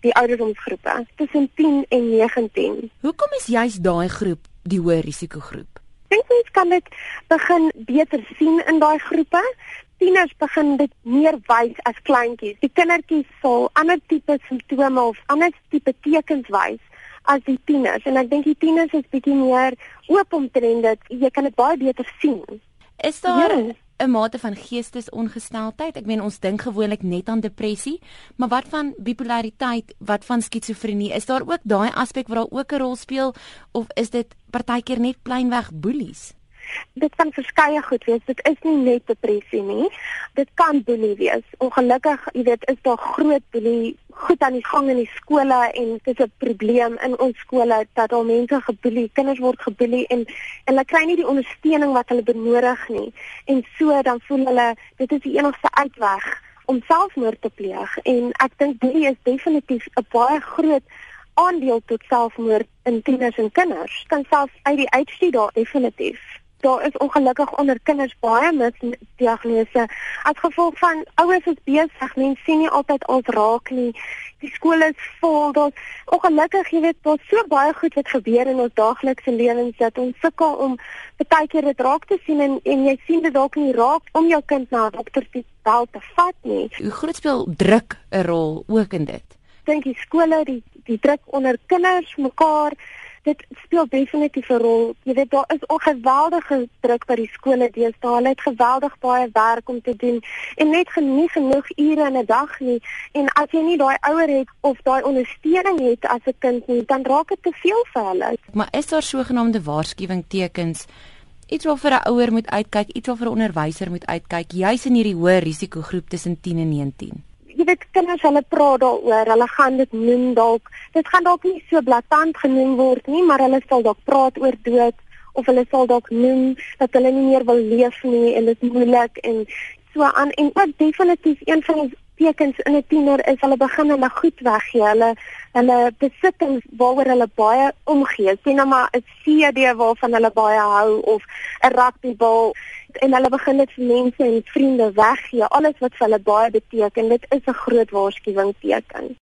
die ouderdomsgroepe tussen 10 en 19. Hoekom is juist daai groep die hoë risikogroep? Dink mens kan dit begin beter sien in daai groepe. Tieners begin dit meer wys as kleintjies. Die kindertjies sal ander tipe simptome of ander tipe tekens wys as die tieners en ek dink die tieners is bietjie meer oop omtrent dit. Jy kan dit baie beter sien. Is daar ja. 'n mate van geestesongesteldheid? Ek meen ons dink gewoonlik net aan depressie, maar wat van bipolariteit, wat van skizofrenie? Is daar ook daai aspek wat daar ook 'n rol speel of is dit partykeer net plainweg boelies? dit kan verskeie goed wees. Dit is nie net depressie nie. Dit kan boelie wees. Ongelukkig, jy weet, is daar groot boelie goed aan die gang in die skole en dit is 'n probleem in ons skole dat al mense geboelie, kinders word geboelie en en hulle kry nie die ondersteuning wat hulle benodig nie. En so dan voel hulle dit is die enigste uitweg om selfmoord te pleeg en ek dink boelie is definitief 'n baie groot aandeel tot selfmoord in tieners en kinders. Kan selfs uit die uitstudie daar definitief daar is ongelukkig onder kinders baie misdiagnose. As gevolg van ouers is besig mense sien nie altyd ons raak nie. Die skole is vol. Daar ongelukkig jy weet daar's so baie goed wat gebeur in ons daaglikse lewens dat ons sukkel om baie keer dit raak te sien en en jy sien dit dalk nie raak om jou kind na 'n dokter te bel te vat nie. Hoe groot speel druk 'n rol ook in dit? Dink die skole die die druk onder kinders mekaar dit speel definitief 'n rol. Jy weet daar is ongeweldige druk by die skole deesdae. Hulle het geweldig baie werk om te doen en net nie genoeg ure in 'n dag nie. En as jy nie daai ouer het of daai ondersteuning het as 'n kind nie, dan raak dit te veel vir hulle. Maar is daar sogenaamde waarskuwingtekens? Iets wat vir 'n ouer moet uitkyk, iets wat vir 'n onderwyser moet uitkyk, juis in hierdie hoë risikogroep tussen 10 en 19 jy weet kinders hulle praat daaroor, hulle gaan dit noem dalk. Dit gaan dalk nie so blaatant genoem word nie, maar hulle sal dalk praat oor dood of hulle sal dalk noem dat hulle nie meer wil leef nie en dit moeilik en so aan en ook definitief een van die tekens in 'n tiener is hulle begin hulle goed weggee. Hulle hulle besittings waaroor hulle baie omgee. Sien nou maar 'n CD waarvan hulle baie hou of 'n rugbybal en hulle begin dit vir mense en vriende weggee. Alles wat vir hulle baie beteken, dit is 'n groot waarskuwing teken.